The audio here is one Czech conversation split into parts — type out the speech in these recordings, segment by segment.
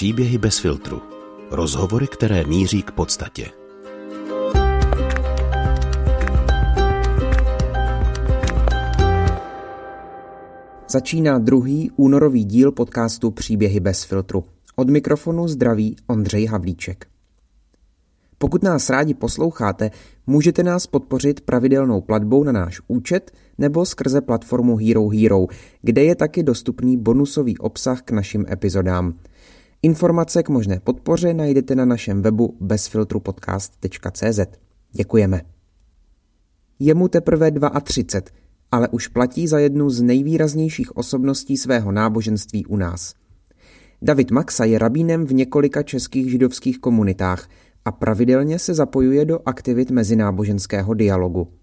Příběhy bez filtru. Rozhovory, které míří k podstatě. Začíná druhý únorový díl podcastu Příběhy bez filtru. Od mikrofonu zdraví Ondřej Havlíček. Pokud nás rádi posloucháte, můžete nás podpořit pravidelnou platbou na náš účet nebo skrze platformu Hero Hero, kde je taky dostupný bonusový obsah k našim epizodám. Informace k možné podpoře najdete na našem webu bezfiltrupodcast.cz. Děkujeme. Je mu teprve 32, ale už platí za jednu z nejvýraznějších osobností svého náboženství u nás. David Maxa je rabínem v několika českých židovských komunitách a pravidelně se zapojuje do aktivit mezináboženského dialogu.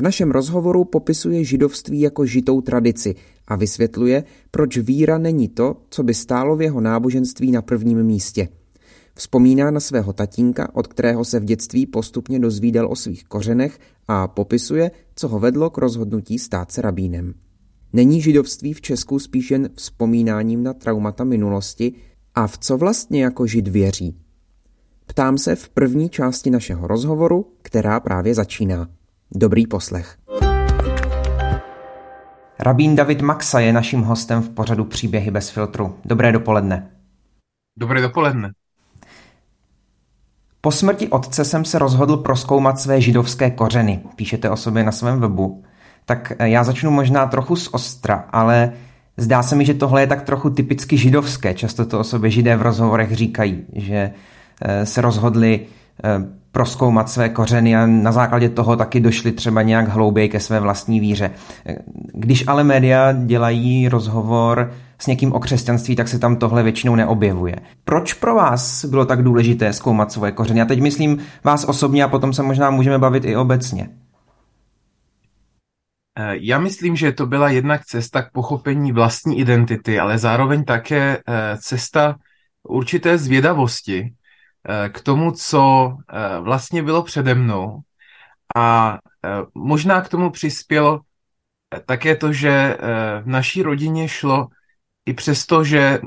V našem rozhovoru popisuje židovství jako žitou tradici a vysvětluje, proč víra není to, co by stálo v jeho náboženství na prvním místě. Vzpomíná na svého tatínka, od kterého se v dětství postupně dozvídal o svých kořenech a popisuje, co ho vedlo k rozhodnutí stát se rabínem. Není židovství v Česku spíš jen vzpomínáním na traumata minulosti a v co vlastně jako žid věří? Ptám se v první části našeho rozhovoru, která právě začíná. Dobrý poslech. Rabín David Maxa je naším hostem v pořadu Příběhy bez filtru. Dobré dopoledne. Dobré dopoledne. Po smrti otce jsem se rozhodl proskoumat své židovské kořeny. Píšete o sobě na svém webu. Tak eh, já začnu možná trochu z ostra, ale zdá se mi, že tohle je tak trochu typicky židovské. Často to o sobě židé v rozhovorech říkají, že eh, se rozhodli eh, proskoumat své kořeny a na základě toho taky došli třeba nějak hlouběji ke své vlastní víře. Když ale média dělají rozhovor s někým o křesťanství, tak se tam tohle většinou neobjevuje. Proč pro vás bylo tak důležité zkoumat svoje kořeny? Já teď myslím vás osobně a potom se možná můžeme bavit i obecně. Eh, já myslím, že to byla jednak cesta k pochopení vlastní identity, ale zároveň také eh, cesta určité zvědavosti, k tomu, co eh, vlastně bylo přede mnou. A eh, možná k tomu přispělo také to, že v naší rodině šlo i přesto, že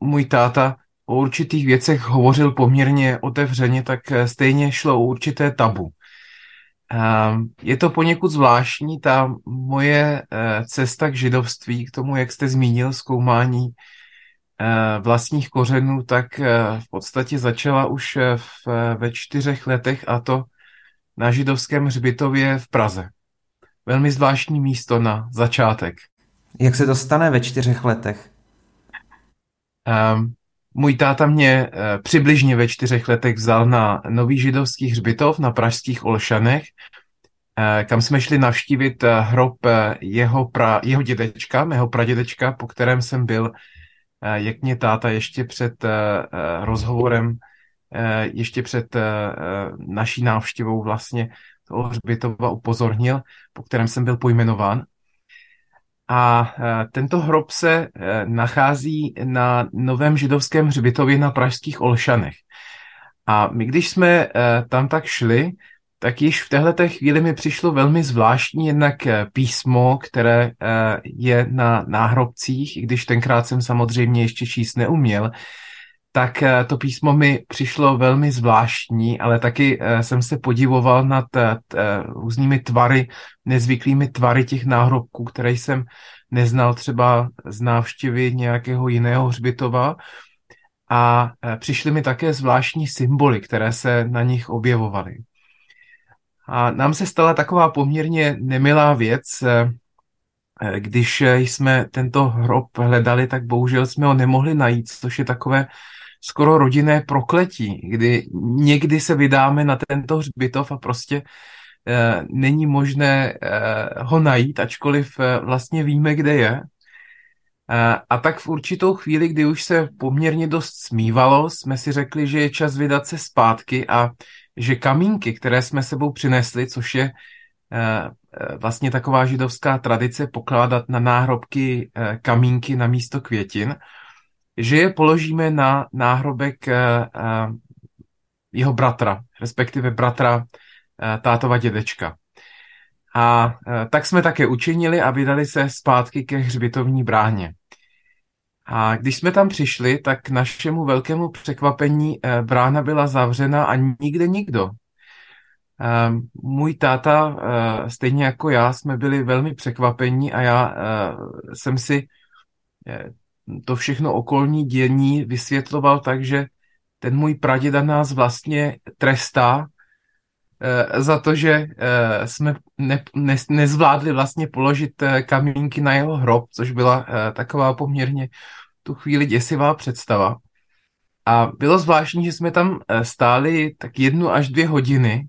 můj táta o určitých věcech hovořil poměrně otevřeně, tak stejně šlo o určité tabu. Je to poněkud zvláštní, ta moje cesta k židovství, k tomu, jak jste zmínil, zkoumání Eh, vlastních kořenů, tak eh, v podstatě začala už eh, v, ve čtyřech letech a to na židovském hřbitově v Praze. Velmi zvláštní místo na začátek. Jak se to stane ve čtyřech letech? Um, můj táta mě přibližně ve čtyřech letech vzal na nový židovský hřbitov na pražských Olšanech, kam jsme šli navštívit hrob jeho, pra, jeho dědečka, mého pradědečka, po kterém jsem byl Eh, jak mě táta ještě před eh, eh, rozhovorem, ještě před naší návštěvou vlastně toho hřbitova upozornil, po kterém jsem byl pojmenován. A tento hrob se nachází na novém židovském hřbitově na pražských Olšanech. A my, když jsme tam tak šli, tak již v této chvíli mi přišlo velmi zvláštní jednak eh, písmo, které eh, je na náhrobcích, i když tenkrát jsem samozřejmě ještě číst neuměl, tak eh, to písmo mi přišlo velmi zvláštní, ale taky jsem se podivoval nad různými tvary, nezvyklými tvary těch náhrobků, které jsem neznal třeba z návštěvy nějakého jiného hřbitova. A přišly mi také zvláštní symboly, které se na nich objevovaly. A nám se stala taková poměrně nemilá věc, eh, eh, když jsme tento hrob hledali, tak bohužel jsme ho nemohli najít, což je takové skoro rodinné prokletí, kdy někdy se vydáme na tento hřbitov a prostě eh, není možné ho najít, ačkoliv vlastně víme, kde je. A tak v určitou chvíli, kdy už se poměrně dost smívalo, jsme si řekli, že je čas vydat se zpátky a že kamínky, které jsme sebou přinesli, což je eh, eh, vlastně taková židovská tradice pokládat na náhrobky eh, kamínky na místo květin, že je položíme na náhrobek jeho bratra, respektive bratra tátova dědečka. A tak jsme také učinili a vydali se zpátky ke hřbitovní bráně. A když jsme tam přišli, tak k našemu velkému překvapení brána byla zavřena a nikde nikdo. Můj táta, stejně jako já, jsme byli velmi překvapení a já jsem si to všechno okolní dění vysvětloval tak, že ten můj praděda nás vlastně trestá eh, za to, že eh, jsme ne, ne, nezvládli vlastně položit eh, kamínky na jeho hrob, což byla taková poměrně tu chvíli děsivá představa. A bylo zvláštní, že jsme tam stáli tak jednu až dvě hodiny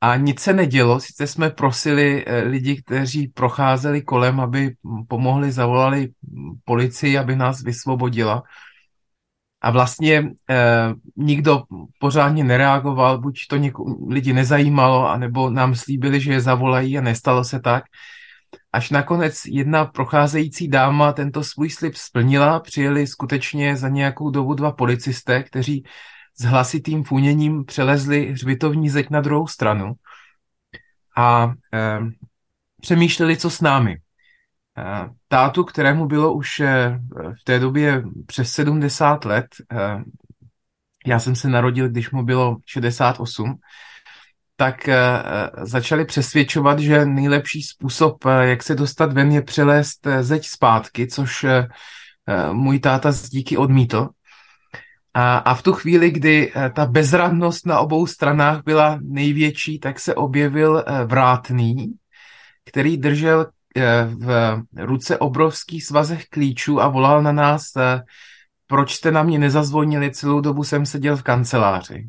a nic se nedělo. Sice jsme prosili lidi, kteří procházeli kolem, aby pomohli, zavolali policii, aby nás vysvobodila a vlastně eh, nikdo pořádně nereagoval, buď to něko, lidi nezajímalo, anebo nám slíbili, že je zavolají a nestalo se tak. Až nakonec jedna procházející dáma tento svůj slib splnila, přijeli skutečně za nějakou dobu dva policisté, kteří s hlasitým funěním přelezli hřbitovní zeď na druhou stranu a eh, přemýšleli, co s námi. Eh, tátu, kterému bylo už eh, v té době přes 70 let, eh, já jsem se narodil, když mu bylo 68, tak začali přesvědčovat, že nejlepší způsob, jak se dostat ven, je přelézt zeď zpátky, což můj táta díky odmítl. A, a v tu chvíli, kdy ta bezradnost na obou stranách byla největší, tak se objevil vrátný, který držel v ruce obrovský svazech klíčů a volal na nás, eh, proč jste na mě nezazvonili, celou dobu jsem seděl v kanceláři.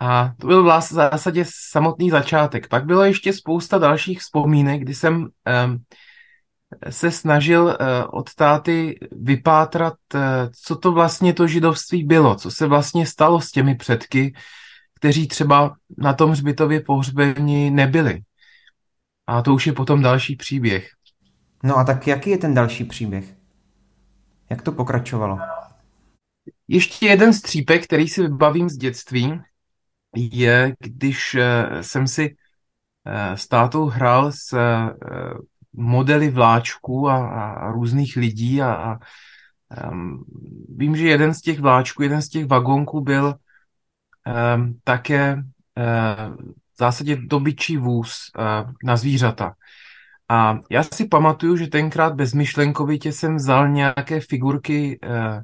A to byl v zásadě samotný začátek. Pak bylo ještě spousta dalších vzpomínek, kdy jsem um, se snažil uh, od táty vypátrat, co to vlastně to židovství bylo, co se vlastně stalo s těmi předky, kteří třeba na tom hřbitově pohřbení nebyli. A to už je potom další příběh. No a tak jaký je ten další příběh? Jak to pokračovalo? Ještě jeden střípek, který si vybavím z dětství, je, když eh, jsem si eh, s tátou hrál s eh, modely vláčků a, a různých lidí a, a um, vím, že jeden z těch vláčků, jeden z těch vagonků byl um, také uh, zásadě dobyčí vůz uh, na zvířata. A já si pamatuju, že tenkrát bezmyšlenkovitě jsem vzal nějaké figurky uh,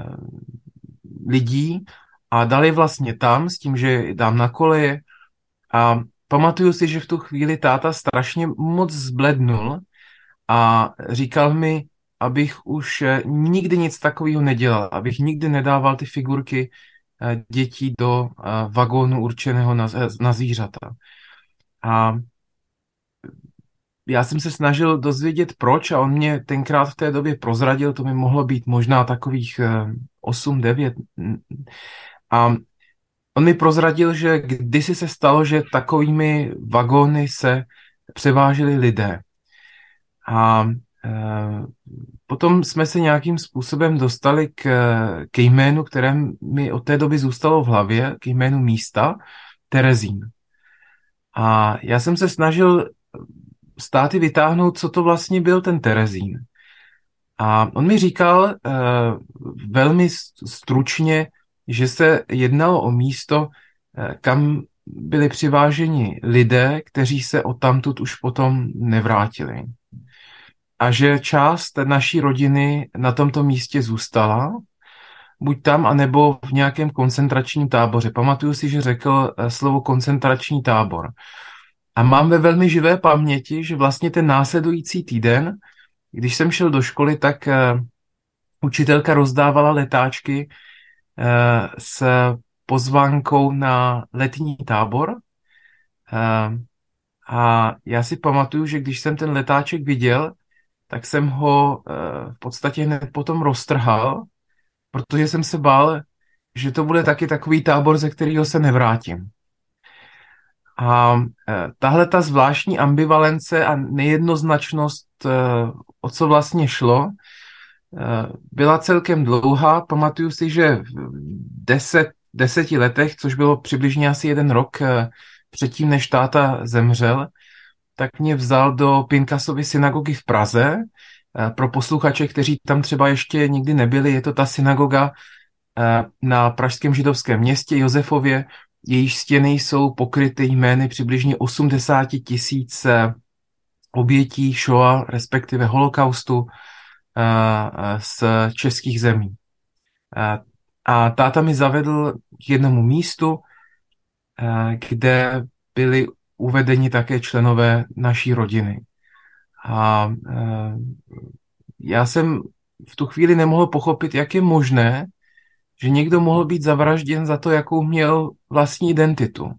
uh, lidí a dal je vlastně tam s tím, že dám na koleje. A pamatuju si, že v tu chvíli táta strašně moc zblednul a říkal mi, abych už nikdy nic takového nedělal, abych nikdy nedával ty figurky Eh, dětí do eh, vagónu určeného na, na zvířata. A já jsem se snažil dozvědět proč a on mě tenkrát v té době prozradil, to mi mohlo být možná takových 8-9. Eh, a on mi prozradil, že kdysi se stalo, že takovými vagóny se převáželi lidé. A Potom jsme se nějakým způsobem dostali k, k jménu, které mi od té doby zůstalo v hlavě, k jménu místa, Terezín. A já jsem se snažil státy vytáhnout, co to vlastně byl ten Terezín. A on mi říkal uh, velmi stručně, že se jednalo o místo, uh, kam byli přiváženi lidé, kteří se odtamtud už potom nevrátili a že část naší rodiny na tomto místě zůstala, buď tam, anebo v nějakém koncentračním táboře. Pamatuju si, že řekl eh, slovo koncentrační tábor. A mám ve velmi živé paměti, že vlastně ten následující týden, když jsem šel do školy, tak uh, učitelka rozdávala letáčky uh, s pozvánkou na letní tábor. A já si pamatuju, že když jsem ten letáček viděl, tak jsem ho eh, v podstatě hned potom roztrhal, protože jsem se bál, že to bude taky takový tábor, ze kterého se nevrátím. A eh, tahle ta zvláštní ambivalence a nejednoznačnost, eh, o co vlastně šlo, byla celkem dlouhá. Pamatuju si, že v deset, deseti letech, což bylo přibližně asi jeden rok předtím, než táta zemřel, tak mě vzal do Pinkasovy synagogy v Praze, pro posluchače, kteří tam třeba ještě nikdy nebyli, je to ta synagoga na pražském židovském městě Josefově, jejíž stěny jsou pokryty jmény přibližně 80 tisíc obětí Shoah, respektive holokaustu z českých zemí. A táta mi zavedl k jednomu místu, kde byli uvedeni také členové naší rodiny. A já jsem v tu chvíli nemohl pochopit, jak je možné, že někdo mohl být zavražděn za to, jakou měl vlastní identitu.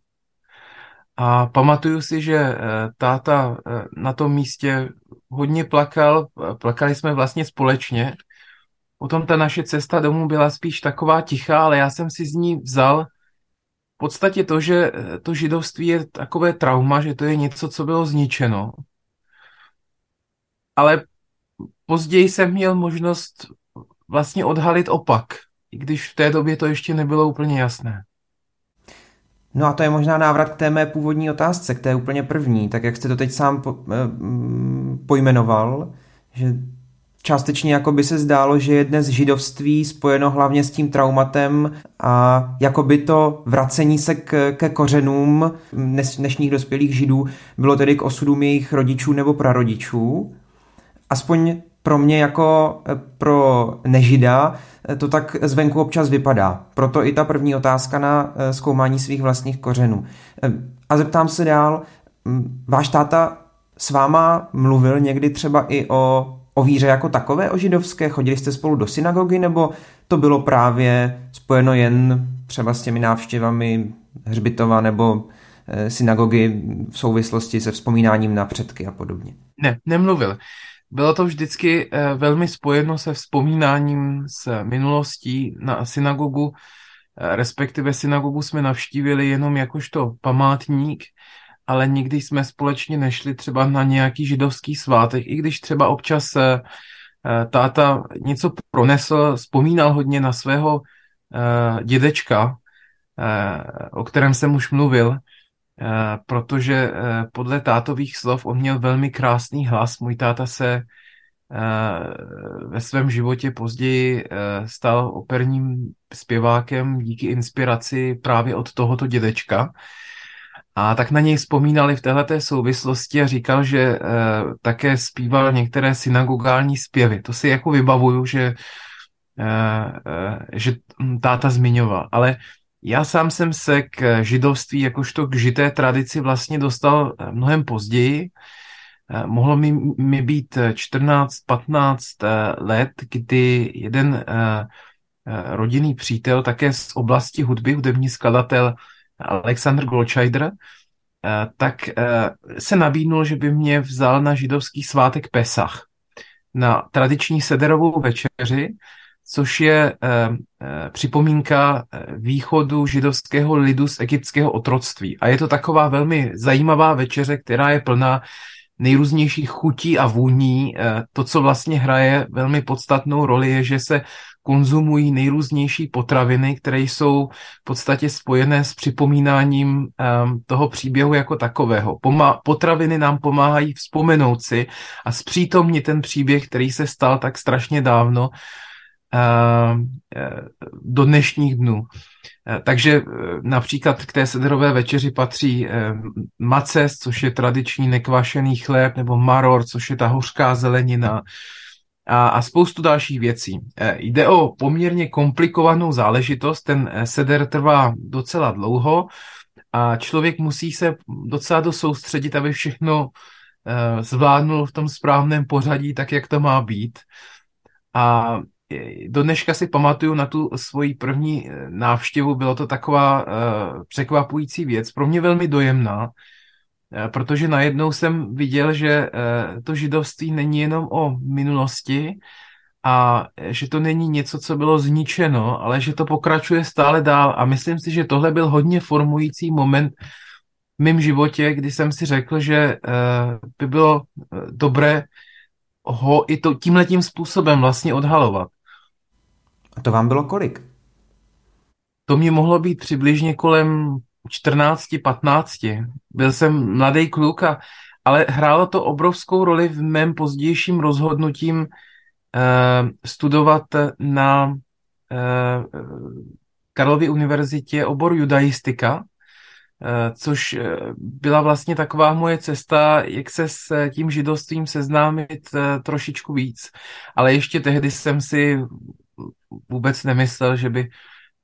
A pamatuju si, že eh, táta eh, na tom místě hodně plakal, plakali jsme vlastně společně. Potom ta naše cesta domů byla spíš taková tichá, ale já jsem si z ní vzal podstatě to, že eh, to židovství je takové trauma, že to je něco, co bylo zničeno. Ale později jsem měl možnost vlastně odhalit opak, i když v té době to ještě nebylo úplně jasné. No a to je možná návrat k té mé původní otázce, k té úplně první, tak jak jste to teď sám po, eh, pojmenoval, že částečně jako by se zdálo, že je dnes židovství spojeno hlavně s tím traumatem a jako by to vracení se k, ke kořenům dnešních dospělých židů bylo tedy k osudům jejich rodičů nebo prarodičů. Aspoň pro mě jako eh, pro nežida eh, to tak zvenku občas vypadá. Proto i ta první otázka na eh, zkoumání svých vlastních kořenů. A zeptám se dál, mm, váš táta s váma mluvil někdy třeba i o, o víře jako takové, o židovské? Chodili jste spolu do synagogy, nebo to bylo právě spojeno jen třeba s těmi návštěvami hřbitova nebo synagogy v souvislosti se vzpomínáním na předky a podobně? Ne, nemluvil. Bylo to vždycky eh, velmi spojeno se vzpomínáním s minulostí na synagogu, eh, respektive synagogu jsme navštívili jenom jakožto památník, ale nikdy jsme společně nešli třeba na nějaký židovský svátek, i když třeba občas eh, táta něco pronesl, vzpomínal hodně na svého dědečka, o kterém jsem už mluvil, Eh, protože eh, podle tátových slov on měl velmi krásný hlas. Můj táta se eh, ve svém životě později stal operním zpěvákem díky inspiraci právě od tohoto dědečka. A tak na něj vzpomínali v této souvislosti a říkal, že také zpíval některé synagogální zpěvy. To si jako vybavuju, že, že táta zmiňoval. Ale já sám jsem se k židovství jakožto k žité tradici vlastně dostal mnohem později. Mohlo mi, mi být 14-15 eh, let, kdy jeden rodinný přítel, také z oblasti hudby, hudební skladatel Alexander Goldscheider, tak se nabídnul, že by mě vzal na židovský svátek Pesach, na tradiční sederovou večeři, což je eh, eh, připomínka eh, východu židovského lidu z egyptského otroctví. A je to taková velmi zajímavá večeře, která je plná nejrůznějších chutí a vůní. To, co vlastně hraje velmi podstatnou roli, je, že se konzumují nejrůznější potraviny, které jsou v podstatě spojené s připomínáním um, toho příběhu jako takového. Potraviny nám pomáhají vzpomenout si a zpřítomnit ten příběh, který se stal tak strašně dávno Eh, do dnešních dnů. Eh, takže eh, například k té sederové večeři patří maces, což je tradiční nekvašený chléb, nebo maror, což je ta hořká zelenina a, a spoustu dalších věcí. Jde o poměrně komplikovanou záležitost, ten seder trvá docela dlouho a člověk musí se docela dosoustředit, aby všechno zvládnul v tom správném pořadí, tak jak to má být. A do dneška si pamatuju na tu svoji první eh, návštěvu, bylo to taková uh, překvapující věc, pro mě velmi dojemná, uh, protože najednou jsem viděl, že uh, to židovství není jenom o minulosti a že to není něco, co bylo zničeno, ale že to pokračuje stále dál a myslím si, že tohle byl hodně formující moment v mém životě, kdy jsem si řekl, že by bylo dobré ho i to, tímhletím způsobem vlastně odhalovat. A to vám bylo kolik? To mě mohlo být přibližně kolem 14-15. Byl jsem mladý kluk a, ale hrálo to obrovskou roli v mém pozdějším rozhodnutím studovat na Karlově univerzitě obor judaistika, Eh, což eh, byla vlastně taková moje cesta, jak se s tím židovstvím seznámit eh, trošičku víc. Ale ještě tehdy jsem si vůbec nemyslel, že by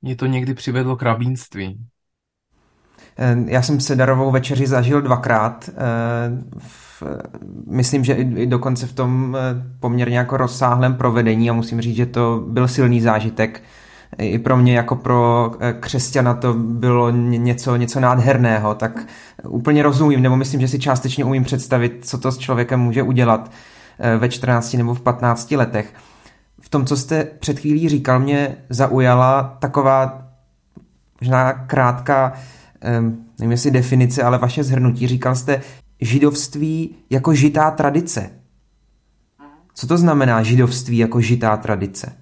mě to někdy přivedlo k rabínství. Já jsem se darovou večeři zažil dvakrát. Myslím, že i dokonce v tom poměrně jako rozsáhlém provedení a musím říct, že to byl silný zážitek i pro mě jako pro eh, křesťana to bylo něco, něco nádherného, tak úplně rozumím, nebo myslím, že si částečně umím představit, co to s člověkem může udělat eh, ve 14 nebo v 15 letech. Tom, co jste před chvílí říkal, mě zaujala taková možná krátká, nevím jestli definice, ale vaše zhrnutí. Říkal jste židovství jako žitá tradice. Co to znamená židovství jako žitá tradice?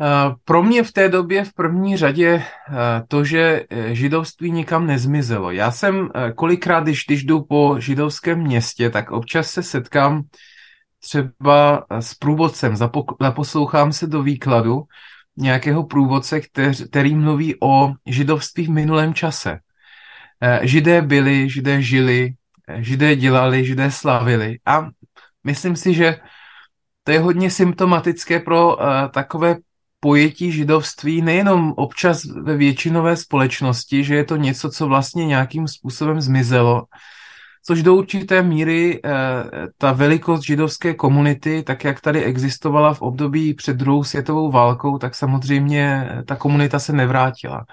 Eh, pro mě v té době v první řadě eh, to, že eh, židovství nikam nezmizelo. Já jsem kolikrát, když, když jdu po židovském městě, tak občas se setkám třeba s průvodcem, zaposlouchám se do výkladu nějakého průvodce, který, který mluví o židovství v minulém čase. Židé byli, židé žili, židé dělali, židé slavili a myslím si, že to je hodně symptomatické pro uh, takové pojetí židovství nejenom občas ve většinové společnosti, že je to něco, co vlastně nějakým způsobem zmizelo, což do určité míry eh, ta velikost židovské komunity, tak jak tady existovala v období před druhou světovou válkou, tak samozřejmě ta komunita se nevrátila.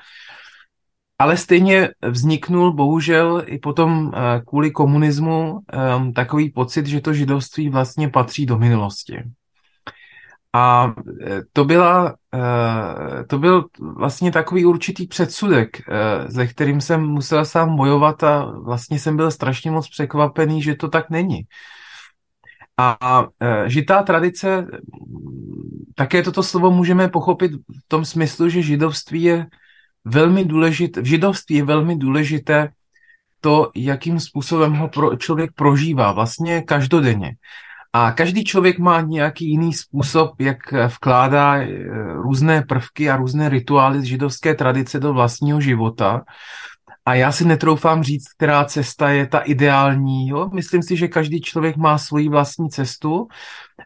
Ale stejně vzniknul bohužel i potom eh, kvůli komunismu eh, takový pocit, že to židovství vlastně patří do minulosti. A e, to, byla, e, to byl vlastně takový určitý předsudek, e, ze kterým jsem musel sám bojovat a vlastně jsem byl strašně moc překvapený, že to tak není. A žitá tradice, také toto slovo můžeme pochopit v tom smyslu, že židovství je velmi důležité, v židovství je velmi důležité to, jakým způsobem ho pro, člověk prožívá, vlastně každodenně. A každý člověk má nějaký jiný způsob, jak vkládá eh, různé prvky a různé rituály z židovské tradice do vlastního života. A já si netroufám říct, která cesta je ta ideální. Jo? Myslím si, že každý člověk má svoji vlastní cestu,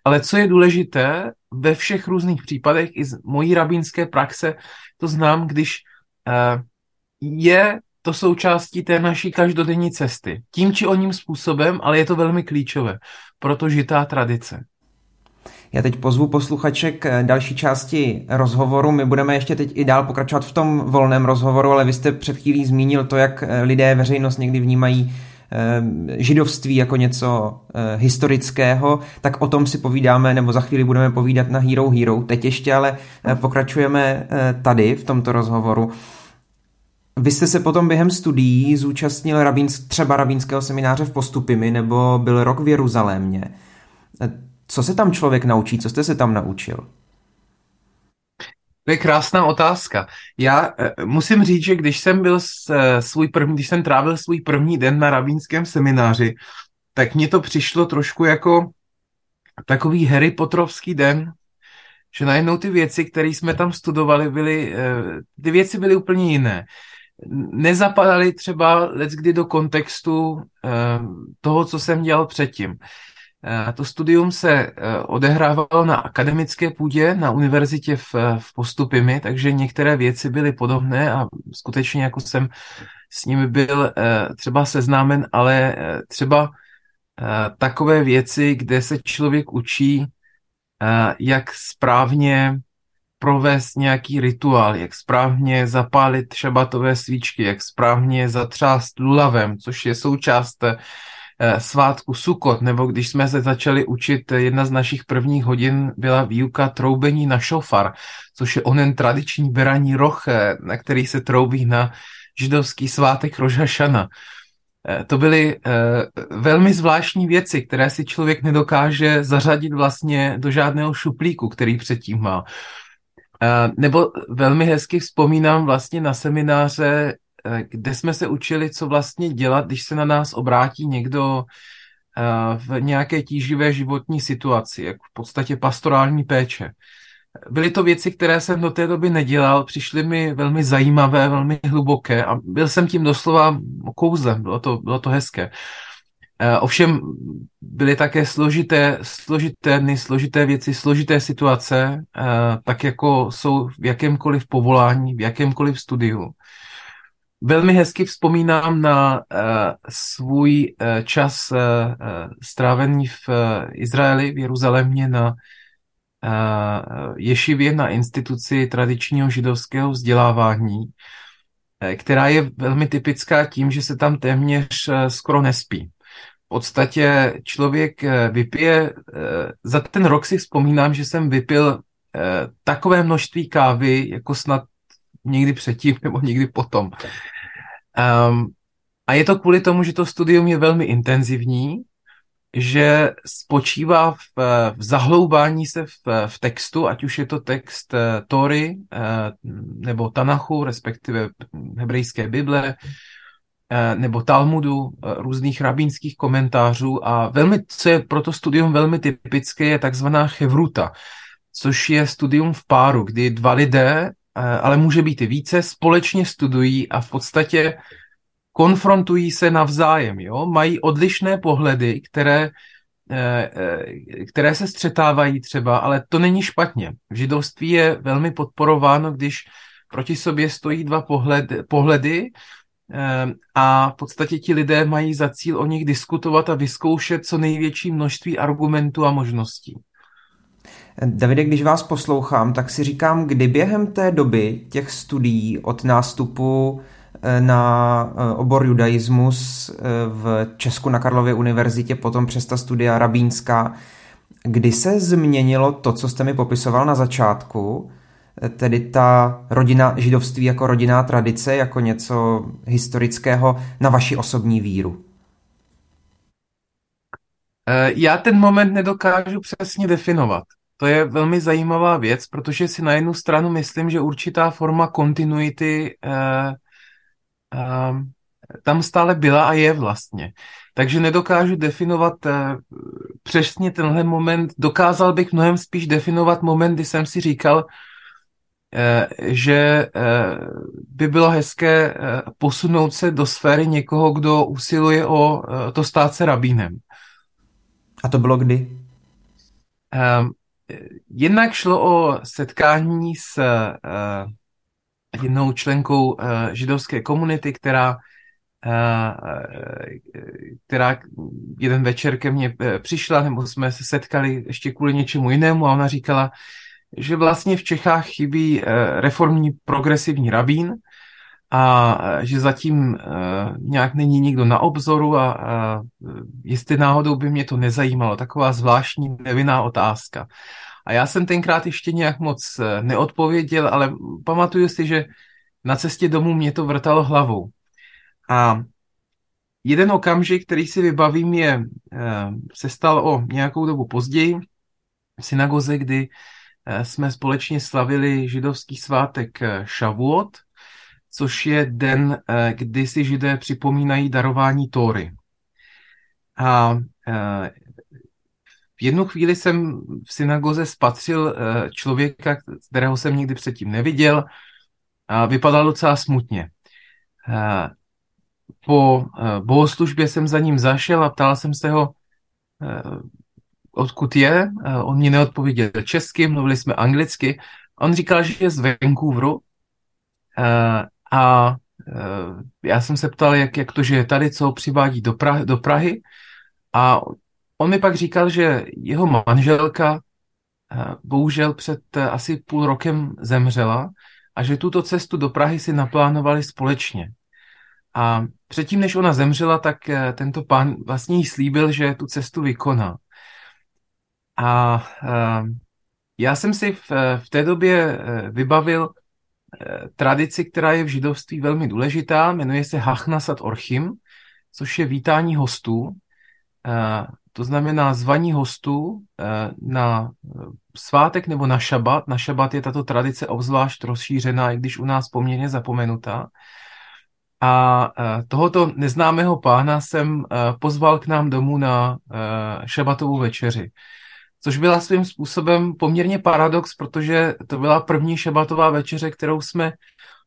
ale co je důležité, ve všech různých případech, i z mojí rabínské praxe, to znám, když uh, je to součástí té naší každodenní cesty. Tím či oním způsobem, ale je to velmi klíčové. Proto žitá tradice. Já teď pozvu posluchače k další části rozhovoru. My budeme ještě teď i dál pokračovat v tom volném rozhovoru, ale vy jste před chvílí zmínil to, jak lidé, veřejnost někdy vnímají eh, židovství jako něco eh, historického, tak o tom si povídáme, nebo za chvíli budeme povídat na Hero Hero. Teď ještě ale eh, pokračujeme tady v tomto rozhovoru. Vy jste se potom během studií zúčastnil rabínsk, třeba rabínského semináře v Postupimi nebo byl rok v Jeruzalémě. Co se tam člověk naučí? Co jste se tam naučil? To je krásná otázka. Já eh, musím říct, že když jsem byl eh, svůj první, když jsem trávil svůj první den na rabínském semináři, tak mně to přišlo trošku jako takový Harry Potterovský den, že najednou ty věci, které jsme tam studovali, byly, ty věci byly úplně jiné nezapadaly třeba kdy do kontextu eh, toho, co jsem dělal předtím. Eh, to studium se eh, odehrávalo na akademické půdě na univerzitě v, v Postupimi, takže některé věci byly podobné a skutečně jako jsem s nimi byl třeba seznámen, ale třeba takové věci, kde se člověk učí, jak správně provést nějaký rituál, jak správně zapálit šabatové svíčky, jak správně zatřást lulavem, což je součást eh, svátku Sukot, nebo když jsme se začali učit, jedna z našich prvních hodin byla výuka troubení na šofar, což je onen tradiční beraní roh, eh, na který se troubí na židovský svátek Rožašana. Eh, to byly velmi zvláštní věci, které si člověk nedokáže zařadit vlastně do žádného šuplíku, který předtím má. Nebo velmi hezky vzpomínám vlastně na semináře kde jsme se učili, co vlastně dělat, když se na nás obrátí někdo v nějaké tíživé životní situaci, jako v podstatě pastorální péče. Byly to věci, které jsem do té doby nedělal, přišly mi velmi zajímavé, velmi hluboké a byl jsem tím doslova kouzlem, bylo to, bylo to hezké. Eh, ovšem byly také složité, složité dny, složité věci, složité situace, eh, tak jako jsou v jakémkoliv povolání, v jakémkoliv studiu. Velmi hezky vzpomínám na uh, svůj čas strávený v Izraeli, v Jeruzalémě, na ješivě, na instituci tradičního židovského vzdělávání, která je velmi typická tím, že se tam téměř skoro nespí. Podstatě člověk vypije, za ten rok si vzpomínám, že jsem vypil takové množství kávy, jako snad někdy předtím nebo někdy potom. Um, a je to kvůli tomu, že to studium je velmi intenzivní, že spočívá v, v zahloubání se v, v textu, ať už je to text Tory nebo Tanachu, respektive hebrejské Bible, nebo Talmudu, uh, různých rabínských komentářů a velmi, co je pro to studium velmi typické, je takzvaná chevruta, což je studium v páru, kdy dva lidé Eh, ale může být i více, společně studují a v podstatě konfrontují se navzájem, jo? mají odlišné pohledy, které, eh, eh, které se střetávají třeba, ale to není špatně. V židovství je velmi podporováno, když proti sobě stojí dva pohled, pohledy a v podstatě ti lidé mají za cíl o nich diskutovat a vyzkoušet co největší množství argumentů a možností. Davide, když vás poslouchám, tak si říkám, kdy během té doby těch studií od nástupu eh, na eh, obor judaismus eh, v Česku na Karlově univerzitě, potom přes ta studia rabínská, kdy se změnilo to, co jste mi popisoval na začátku, tedy ta rodina židovství jako rodinná tradice, jako něco historického na vaši osobní víru? Já ten moment nedokážu přesně definovat to je velmi zajímavá věc, protože si na jednu stranu myslím, že určitá forma kontinuity eh, eh, tam stále byla a je vlastně. Takže nedokážu definovat eh, přesně tenhle moment. Dokázal bych mnohem spíš definovat moment, kdy jsem si říkal, eh, že eh, by bylo hezké eh, posunout se do sféry někoho, kdo usiluje o eh, to stát se rabínem. A to bylo kdy? Um, Jednak šlo o setkání s jednou členkou židovské komunity, která, která jeden večer ke mně přišla, nebo jsme se setkali ještě kvůli něčemu jinému a ona říkala, že vlastně v Čechách chybí uh, reformní progresivní rabín, a že zatím uh, nějak není nikdo na obzoru a jestli náhodou by mě to nezajímalo. Taková zvláštní nevinná otázka. A já jsem tenkrát ještě nějak moc neodpověděl, ale pamatuju si, že na cestě domů mě to vrtalo hlavou. A jeden okamžik, který si vybavím, je, se stal o nějakou dobu později v synagoze, kdy jsme společně slavili židovský svátek Shavuot, což je den, eh, kdy si židé připomínají darování Tóry. A eh, v jednu chvíli jsem v synagoze spatřil eh, člověka, kterého jsem nikdy předtím neviděl a vypadal docela smutně. Po bohoslužbě jsem za ním zašel a ptal jsem se ho, odkud je. On mi neodpověděl česky, mluvili jsme anglicky. On říkal, že je z Vancouveru a uh, já jsem se ptal, jak, jak to, že je tady, co přivádí do, Prahy, do Prahy. A on mi pak říkal, že jeho manželka bohužel před asi půl rokem zemřela a že tuto cestu do Prahy si naplánovali společně. A předtím, než ona zemřela, tak tento pán vlastně jí slíbil, že tu cestu vykoná. A já jsem si v, v té době vybavil Eh, tradici, která je v židovství velmi důležitá, jmenuje se Hachnasat Orchim, což je vítání hostů. Eh, to znamená zvaní hostů eh, na svátek nebo na šabat. Na šabat je tato tradice obzvlášť rozšířená, i když u nás poměrně zapomenutá. A tohoto neznámého pána jsem pozval k nám domů na šabatovou večeři. Což byla svým způsobem poměrně paradox, protože to byla první šabatová večeře, kterou jsme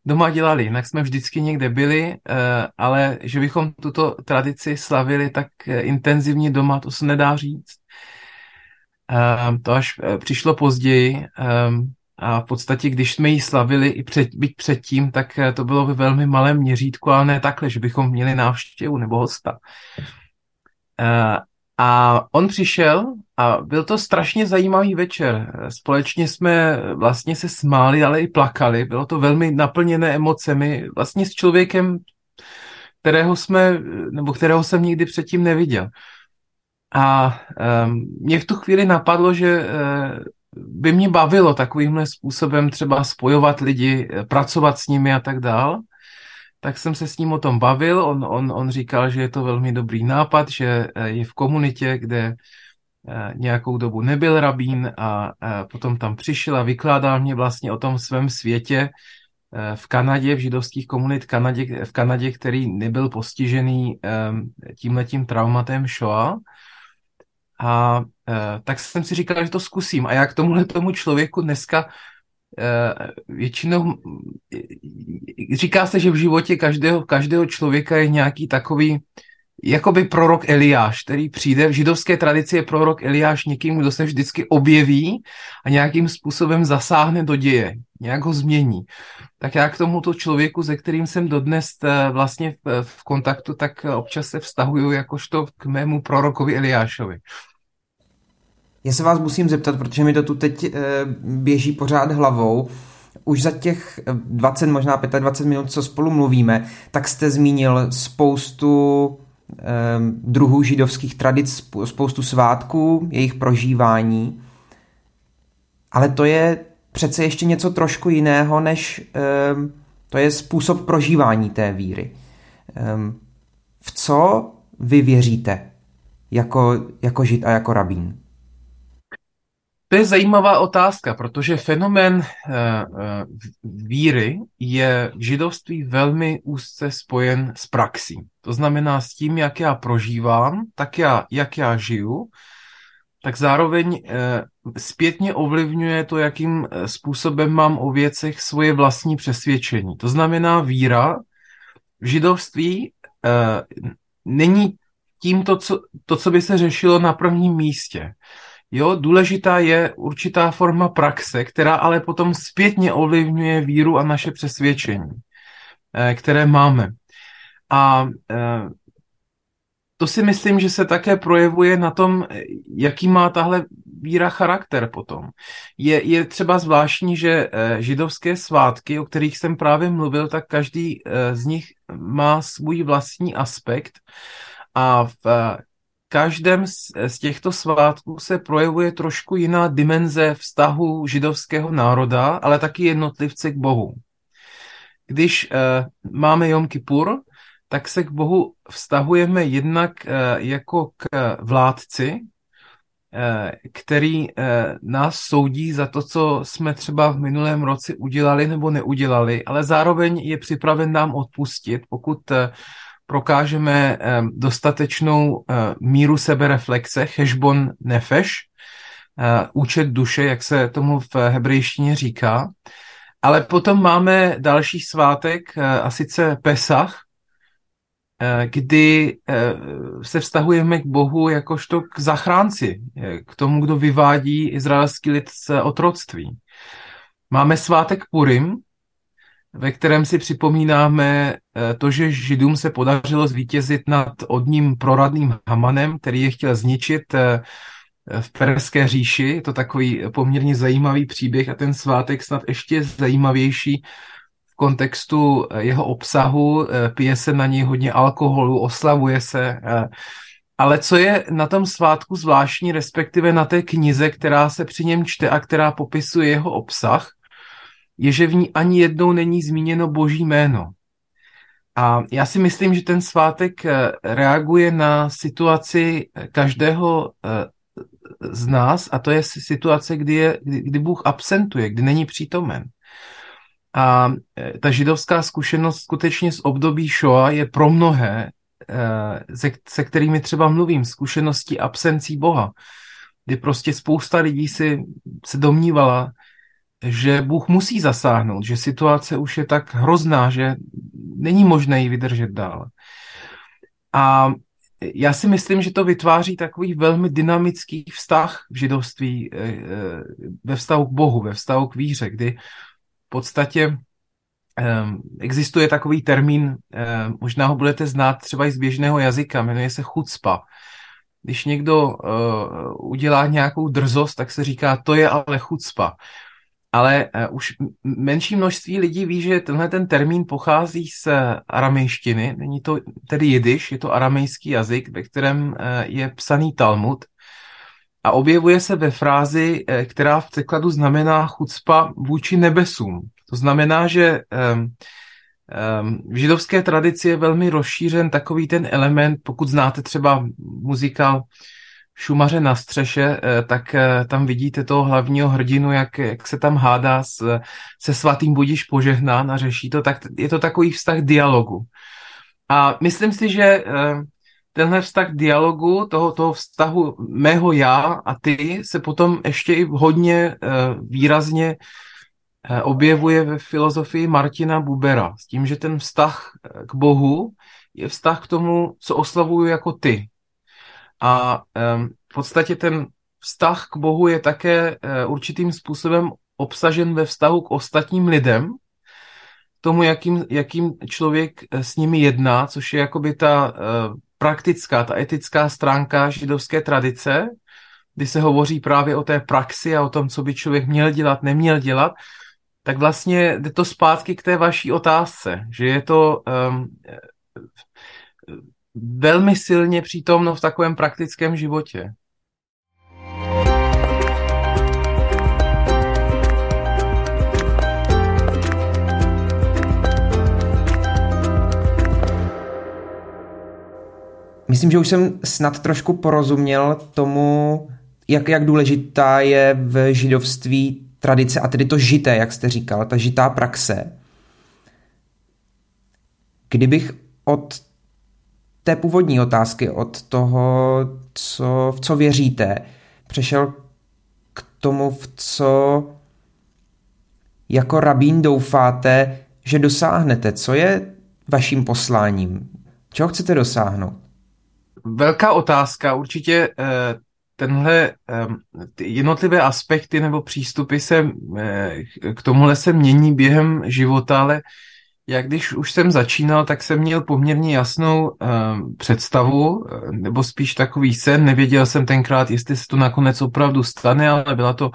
doma dělali. Jinak jsme vždycky někde byli, ale že bychom tuto tradici slavili tak intenzivně doma, to se nedá říct. To až přišlo později. A v podstatě, když jsme ji slavili i před, byť předtím, tak eh, to bylo ve velmi malém měřítku, ale ne takhle, že bychom měli návštěvu nebo hosta. A on přišel a byl to strašně zajímavý večer. Společně jsme vlastně se smáli, ale i plakali. Bylo to velmi naplněné emocemi, vlastně s člověkem, kterého jsme, nebo kterého jsem nikdy předtím neviděl. A um, mě v tu chvíli napadlo, že uh, by mě bavilo takovýmhle způsobem třeba spojovat lidi, eh, pracovat s nimi a tak dál. Tak jsem se s ním o tom bavil, on, on, on říkal, že je to velmi dobrý nápad, že eh, je v komunitě, kde eh, nějakou dobu nebyl rabín a potom tam přišel a vykládal mě vlastně o tom svém světě v Kanadě, v židovských komunit v Kanadě, v Kanadě který nebyl postižený tímhletím traumatem Shoah a tak jsem si říkal, že to zkusím. A já k tomuhle tomu člověku dneska většinou říká se, že v životě každého, každého člověka je nějaký takový jakoby prorok Eliáš, který přijde, v židovské tradici je prorok Eliáš někým, kdo se vždycky objeví a nějakým způsobem zasáhne do děje, nějak ho změní. Tak já k tomuto člověku, se kterým jsem dodnes e, vlastně v, v kontaktu, tak občas se vztahuju jakožto k mému prorokovi Eliášovi. Já se vás musím zeptat, protože mi to tu teď e, běží pořád hlavou. Už za těch 20, možná 25 minut, co spolu mluvíme, tak jste zmínil spoustu e, druhů židovských tradic, spoustu svátků, jejich prožívání. Ale to je přece ještě něco trošku jiného, než to je způsob prožívání té víry. E, v co vy věříte jako, jako žid a jako rabín? Je zajímavá otázka, protože fenomén uh, uh, víry je v židovství velmi úzce spojen s praxí. To znamená s tím, jak já prožívám, tak já, jak já žiju, tak zároveň uh, zpětně ovlivňuje to, jakým způsobem mám o věcech svoje vlastní přesvědčení. To znamená, víra v židovství není tím to co, to, co by se řešilo na prvním místě. Jo, důležitá je určitá forma praxe, která ale potom zpětně ovlivňuje víru a naše přesvědčení, eh, které máme. A eh, to si myslím, že se také projevuje na tom, jaký má tahle víra charakter potom. Je, je třeba zvláštní, že eh, židovské svátky, o kterých jsem právě mluvil, tak každý z nich má svůj vlastní aspekt a v každém z, těchto svátků se projevuje trošku jiná dimenze vztahu židovského národa, ale taky jednotlivce k Bohu. Když uh, máme Jom Kippur, tak se k Bohu vztahujeme jednak uh, jako k vládci, uh, který nás soudí za to, co jsme třeba v minulém roce udělali nebo neudělali, ale zároveň je připraven nám odpustit, pokud prokážeme eh, dostatečnou eh, míru sebereflexe, hešbon nefeš, eh, účet duše, jak se tomu v hebrejštině říká. Ale potom máme další svátek, a sice Pesach, kdy se vztahujeme k Bohu jakožto k zachránci, k tomu, kdo vyvádí izraelský lid z otroctví. Máme svátek Purim, ve kterém si připomínáme eh, to, že Židům se podařilo zvítězit nad odním proradným Hamanem, který je chtěl zničit eh, v Perské říši. Je to takový poměrně zajímavý příběh a ten svátek snad ještě zajímavější v kontextu eh, jeho obsahu. Pije se na něj hodně alkoholu, oslavuje se. Ale co je na tom svátku zvláštní, respektive na té knize, která se při něm čte a která popisuje jeho obsah, je, že v ní ani jednou není zmíněno boží jméno. A já si myslím, že ten svátek eh, reaguje na situaci eh, každého eh, z nás a to je situace, kdy, je, kdy, Bůh absentuje, kdy není přítomen. A ta židovská zkušenost skutečně z období Shoah je pro mnohé, se, se kterými třeba mluvím, zkušenosti absencí Boha, kdy prostě spousta lidí si se domnívala, že Bůh musí zasáhnout, že situace už je tak hrozná, že není možné ji vydržet dál. A já si myslím, že to vytváří takový velmi dynamický vztah v židovství eh, eh, ve vztahu k Bohu, ve vztahu k víře, kdy v podstatě ehm, existuje takový termín, ehm, možná ho budete znát třeba i z běžného jazyka, jmenuje se chucpa. Když někdo eh, udělá nějakou drzost, tak se říká, to je ale chucpa ale uh, už menší množství lidí ví, že tenhle ten termín pochází z aramejštiny, není to tedy jidiš, je to aramejský jazyk, ve kterém uh, je psaný Talmud a objevuje se ve frázi, která v překladu znamená chucpa vůči nebesům. To znamená, že um, um, v židovské tradici je velmi rozšířen takový ten element, pokud znáte třeba muzikál Šumaře na střeše, eh, tak eh, tam vidíte toho hlavního hrdinu, jak, jak se tam hádá s, se svatým budíš požehnán a řeší to, tak je to takový vztah dialogu. A myslím si, že eh, tenhle vztah dialogu, toho, toho vztahu mého já a ty se potom ještě i hodně výrazně objevuje ve filozofii Martina Bubera. S tím, že ten vztah k Bohu je vztah k tomu, co oslavuju jako ty, a v podstatě ten vztah k Bohu je také uh, určitým způsobem obsažen ve vztahu k ostatním lidem, tomu, jakým, jakým člověk eh, s nimi jedná, což je jakoby ta uh, praktická, ta etická stránka židovské tradice, kdy se hovoří právě o té praxi a o tom, co by člověk měl dělat, neměl dělat, tak vlastně jde to zpátky k té vaší otázce, že je to um, velmi silně přítomno v takovém praktickém životě. Myslím, že už jsem snad trošku porozuměl tomu, jak, jak důležitá je v židovství tradice a tedy to žité, jak jste říkal, ta žitá praxe. Kdybych od té původní otázky, od toho, co, v co věříte, přešel k tomu, v co jako rabín doufáte, že dosáhnete. Co je vaším posláním? Čeho chcete dosáhnout? Velká otázka. Určitě eh, tenhle eh, jednotlivé aspekty nebo přístupy se eh, k tomuhle se mění během života, ale já když už jsem začínal, tak jsem měl poměrně jasnou uh, představu, eh, nebo spíš takový sen. Nevěděl jsem tenkrát, jestli se to nakonec opravdu stane, ale byla to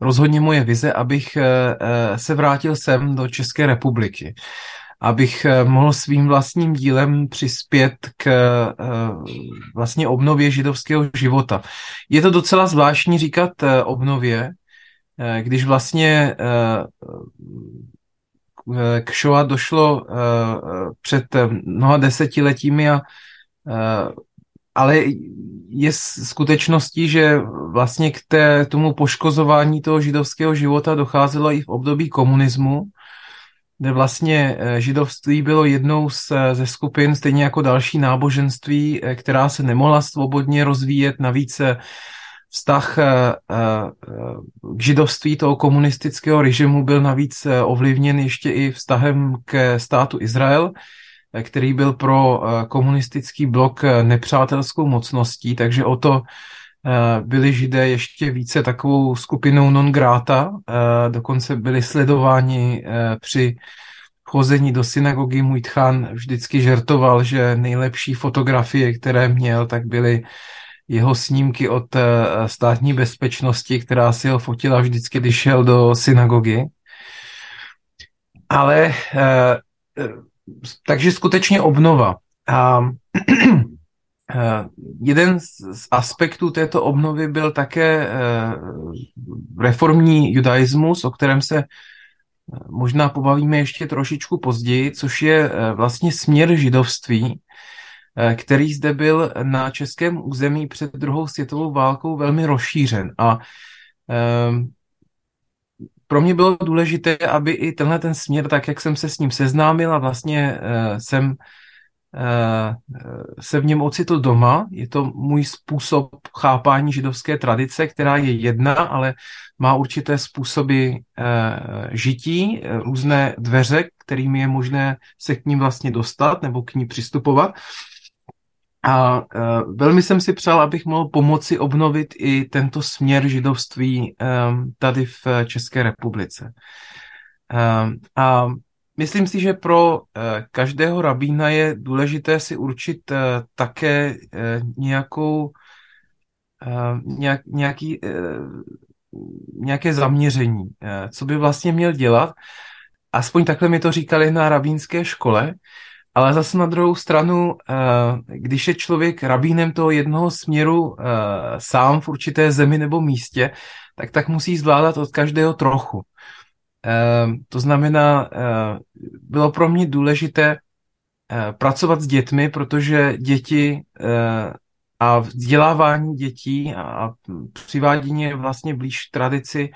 rozhodně moje vize, abych uh, se vrátil sem do České republiky. Abych uh, mohl svým vlastním dílem přispět k uh, vlastně obnově židovského života. Je to docela zvláštní říkat uh, obnově, když vlastně k Shoah došlo eh, před mnoha desetiletími, a, eh, ale je skutečností, že vlastně k té, tomu poškozování toho židovského života docházelo i v období komunismu, kde vlastně eh, židovství bylo jednou z, ze skupin, stejně jako další náboženství, která se nemohla svobodně rozvíjet, navíc vztah eh, eh, k židovství toho komunistického režimu byl navíc eh, ovlivněn ještě i vztahem k státu Izrael, který byl pro komunistický blok nepřátelskou mocností, takže o to byli židé ještě více takovou skupinou non grata, dokonce byli sledováni při chození do synagogy. Můj tchan vždycky žertoval, že nejlepší fotografie, které měl, tak byly jeho snímky od eh, státní bezpečnosti, která si ho fotila vždycky, když šel do synagogy. Ale eh, eh, takže skutečně obnova. A jeden z aspektů této obnovy byl také reformní judaismus, o kterém se možná pobavíme ještě trošičku později, což je vlastně směr židovství, který zde byl na českém území před druhou světovou válkou velmi rozšířen. A ehm, pro mě bylo důležité, aby i tenhle ten směr, tak jak jsem se s ním seznámil a vlastně uh, jsem uh, se v něm ocitl doma. Je to můj způsob chápání židovské tradice, která je jedna, ale má určité způsoby žití, různé dveře, kterými je možné se k ním vlastně dostat nebo k ní přistupovat. A uh, velmi jsem si přál, abych mohl pomoci obnovit i tento směr židovství um, tady v České republice. Um, a myslím si, že pro uh, každého rabína je důležité si určit uh, také uh, nějakou, uh, nějak, nějaký, uh, nějaké zaměření, uh, co by vlastně měl dělat. Aspoň takhle mi to říkali na rabínské škole, ale zase na druhou stranu, eh, když je člověk rabínem toho jednoho směru eh, sám v určité zemi nebo místě, tak tak musí zvládat od každého trochu. Eh, to znamená, bylo pro mě důležité pracovat s dětmi, protože děti a vzdělávání dětí a přivádění je vlastně blíž tradici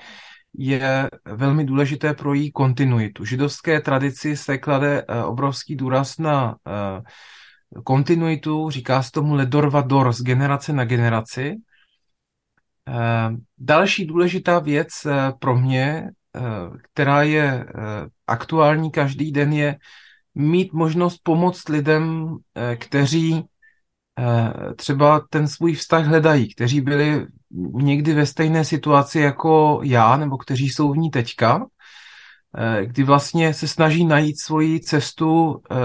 je velmi důležité pro její kontinuitu. Židovské tradici se klade eh, obrovský důraz na eh, kontinuitu, říká se tomu ledor vador, z generace na generaci. Eh, další důležitá věc pro mě, která je aktuální každý den, je mít možnost pomoct lidem, kteří třeba ten svůj vztah hledají, kteří byli někdy ve stejné situaci jako já, nebo kteří jsou v ní teďka, eh, kdy vlastně se snaží najít svoji cestu eh,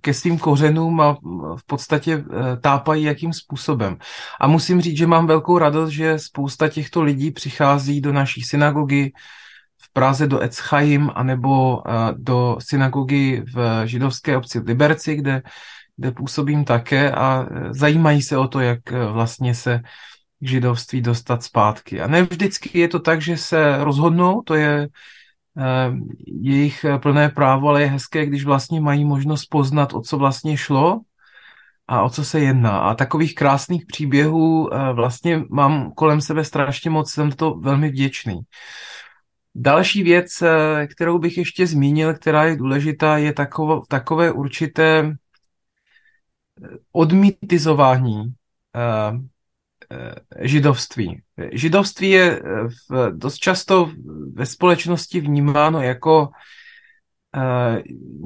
ke svým kořenům a v podstatě eh, tápají jakým způsobem. A musím říct, že mám velkou radost, že spousta těchto lidí přichází do naší synagogy v Praze do Etzchaim anebo do synagogy v židovské obci Liberci, kde, kde působím také a zajímají se o to, jak vlastně se k židovství dostat zpátky. A ne vždycky je to tak, že se rozhodnou, to je eh, jejich plné právo, ale je hezké, když vlastně mají možnost poznat, o co vlastně šlo a o co se jedná. A takových krásných příběhů eh, vlastně mám kolem sebe strašně moc, jsem to velmi vděčný. Další věc, eh, kterou bych ještě zmínil, která je důležitá, je takové, takové určité odmítizování Eh, židovství. Židovství je eh, v, dost často ve společnosti vnímáno jako uh,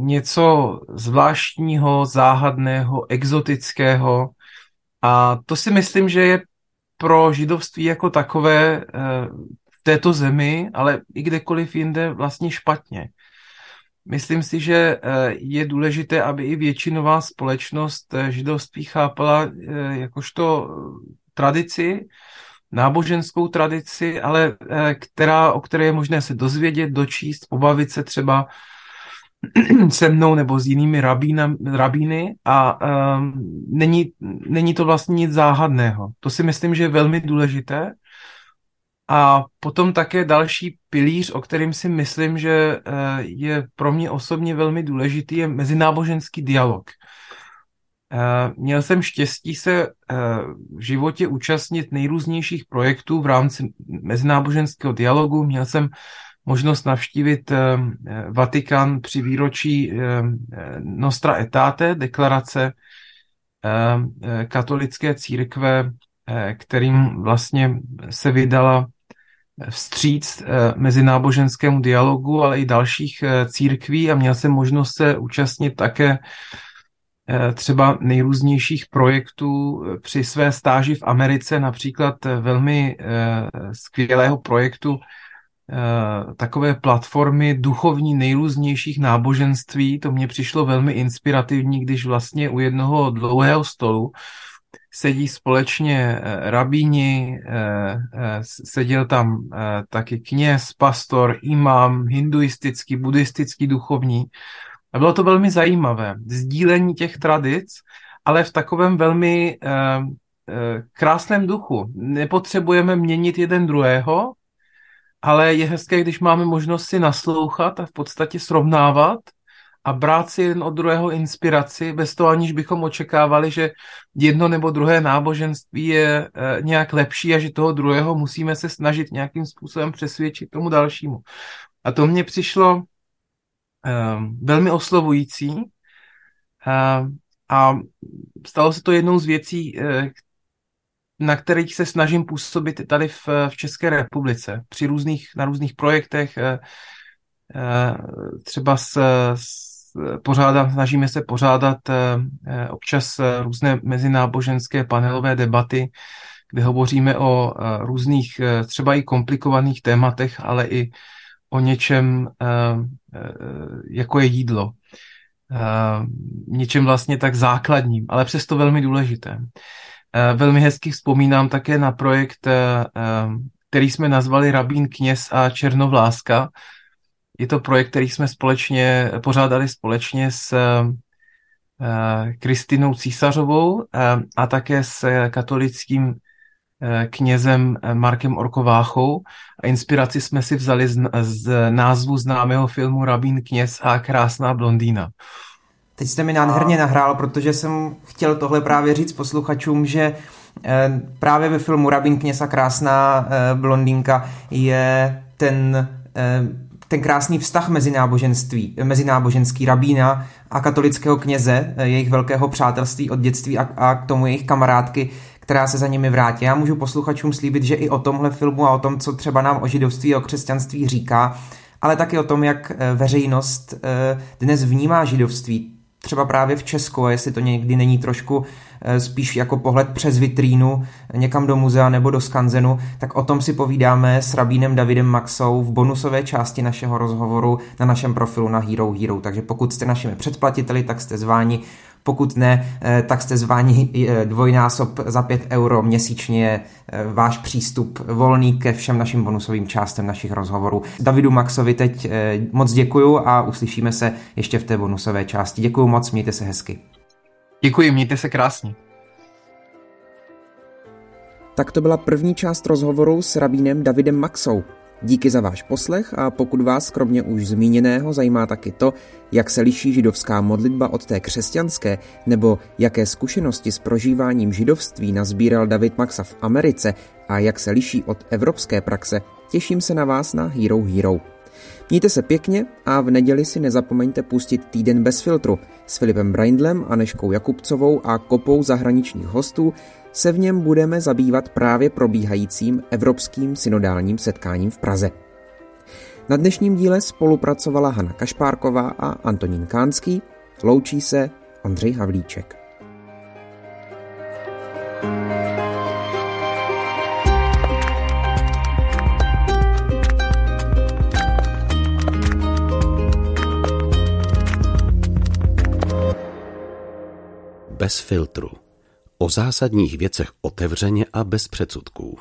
něco zvláštního, záhadného, exotického a to si myslím, že je pro židovství jako takové v této zemi, ale i kdekoliv jinde vlastně špatně. Myslím si, že je důležité, aby i většinová společnost židovství chápala jakožto tradici, náboženskou tradici, ale eh, která, o které je možné se dozvědět, dočíst, pobavit se třeba se mnou nebo s jinými rabína, rabíny a um, není, není to vlastně nic záhadného. To si myslím, že je velmi důležité. A potom také další pilíř, o kterým si myslím, že uh, je pro mě osobně velmi důležitý, je mezináboženský dialog. Eh, měl jsem štěstí se eh, v životě účastnit nejrůznějších projektů v rámci mezináboženského dialogu. Měl jsem možnost navštívit eh, Vatikán při výročí Nostra Etate, deklarace katolické církve, kterým vlastně se vydala vstříc mezináboženskému dialogu, ale i dalších církví a měl jsem možnost se účastnit také třeba nejrůznějších projektů eh, při své stáži v Americe, například eh, velmi skvělého projektu takové platformy duchovní nejrůznějších náboženství. To mně přišlo velmi inspirativní, když vlastně u jednoho dlouhého stolu sedí společně rabíni, seděl tam taky kněz, pastor, imám, hinduistický, buddhistický duchovní a bylo to velmi zajímavé. Sdílení těch tradic, ale v takovém velmi eh, eh, krásném duchu. Nepotřebujeme měnit jeden druhého, ale je hezké, když máme možnost si naslouchat a v podstatě srovnávat a brát si jeden od druhého inspiraci, bez toho aniž bychom očekávali, že jedno nebo druhé náboženství je e, nějak lepší a že toho druhého musíme se snažit nějakým způsobem přesvědčit tomu dalšímu. A to mně přišlo velmi oslovující. Uh, a stalo se to jednou z věcí, uh, na kterých se snažím působit tady v, v České republice. Při různých, na různých projektech, uh, uh, třeba s, s pořádat, snažíme se pořádat občas různé mezináboženské panelové debaty, kde hovoříme o různých třeba i komplikovaných tématech, ale i o něčem, eh, eh, jako je jídlo. Eh, něčem vlastně tak základním, ale přesto velmi důležitém. Velmi hezky vzpomínám také na projekt, který jsme nazvali Rabín kněz a Černovláska. Je to projekt, který jsme společně pořádali společně s Kristinou Císařovou a také s katolickým knězem eh, Markem Orkováchou a inspiraci jsme si vzali z, z názvu známého filmu Rabín kněz a krásná blondýna. Teď jste mi nádherně nahrál, protože jsem chtěl tohle právě říct posluchačům, že eh, právě ve filmu Rabín kněz a krásná blondýnka je ten ten krásný vztah mezi náboženství, mezi náboženský rabína a katolického kněze, jejich velkého přátelství od dětství a, a k tomu jejich kamarádky, která se za nimi vrátí. Já můžu posluchačům slíbit, že i o tomhle filmu a o tom, co třeba nám o židovství a o křesťanství říká, ale taky o tom, jak eh, veřejnost eh, dnes vnímá židovství, třeba právě v Česku, a jestli to někdy není trošku eh, spíš jako pohled přes vitrínu někam do muzea nebo do skanzenu, tak o tom si povídáme s rabínem Davidem Maxou v bonusové části našeho rozhovoru na našem profilu na Hero Hero. Takže pokud jste našimi předplatiteli, tak jste zváni pokud ne, eh, tak jste zváni eh, dvojnásob za 5 euro měsíčně eh, váš přístup volný ke všem našim bonusovým částem našich rozhovorů. Davidu Maxovi teď moc děkuju a uslyšíme se ještě v té bonusové části. Děkuju moc, mějte se hezky. Děkuji, mějte se krásně. Tak to byla první část rozhovoru s rabínem Davidem Maxou. Díky za váš poslech a pokud vás kromě už zmíněného zajímá taky to, jak se liší židovská modlitba od té křesťanské, nebo jaké zkušenosti s prožíváním židovství nazbíral David Maxa v Americe a jak se liší od evropské praxe, těším se na vás na Hero Hero. Mějte se pěkně a v neděli si nezapomeňte pustit Týden bez filtru s Filipem Braindlem, Aneškou Jakubcovou a kopou zahraničních hostů. Se v něm budeme zabývat právě probíhajícím evropským synodálním setkáním v Praze. Na dnešním díle spolupracovala Hana Kašpárková a Antonín Kánský. Loučí se Ondřej Havlíček. bez filtru. O zásadních věcech otevřeně a bez předsudků.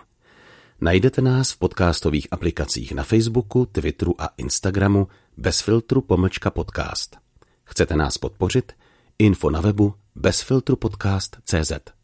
Najdete nás v podcastových aplikacích na Facebooku, Twitteru a Instagramu bez filtru pomlčka podcast. Chcete nás podpořit? Info na webu bezfiltrupodcast.cz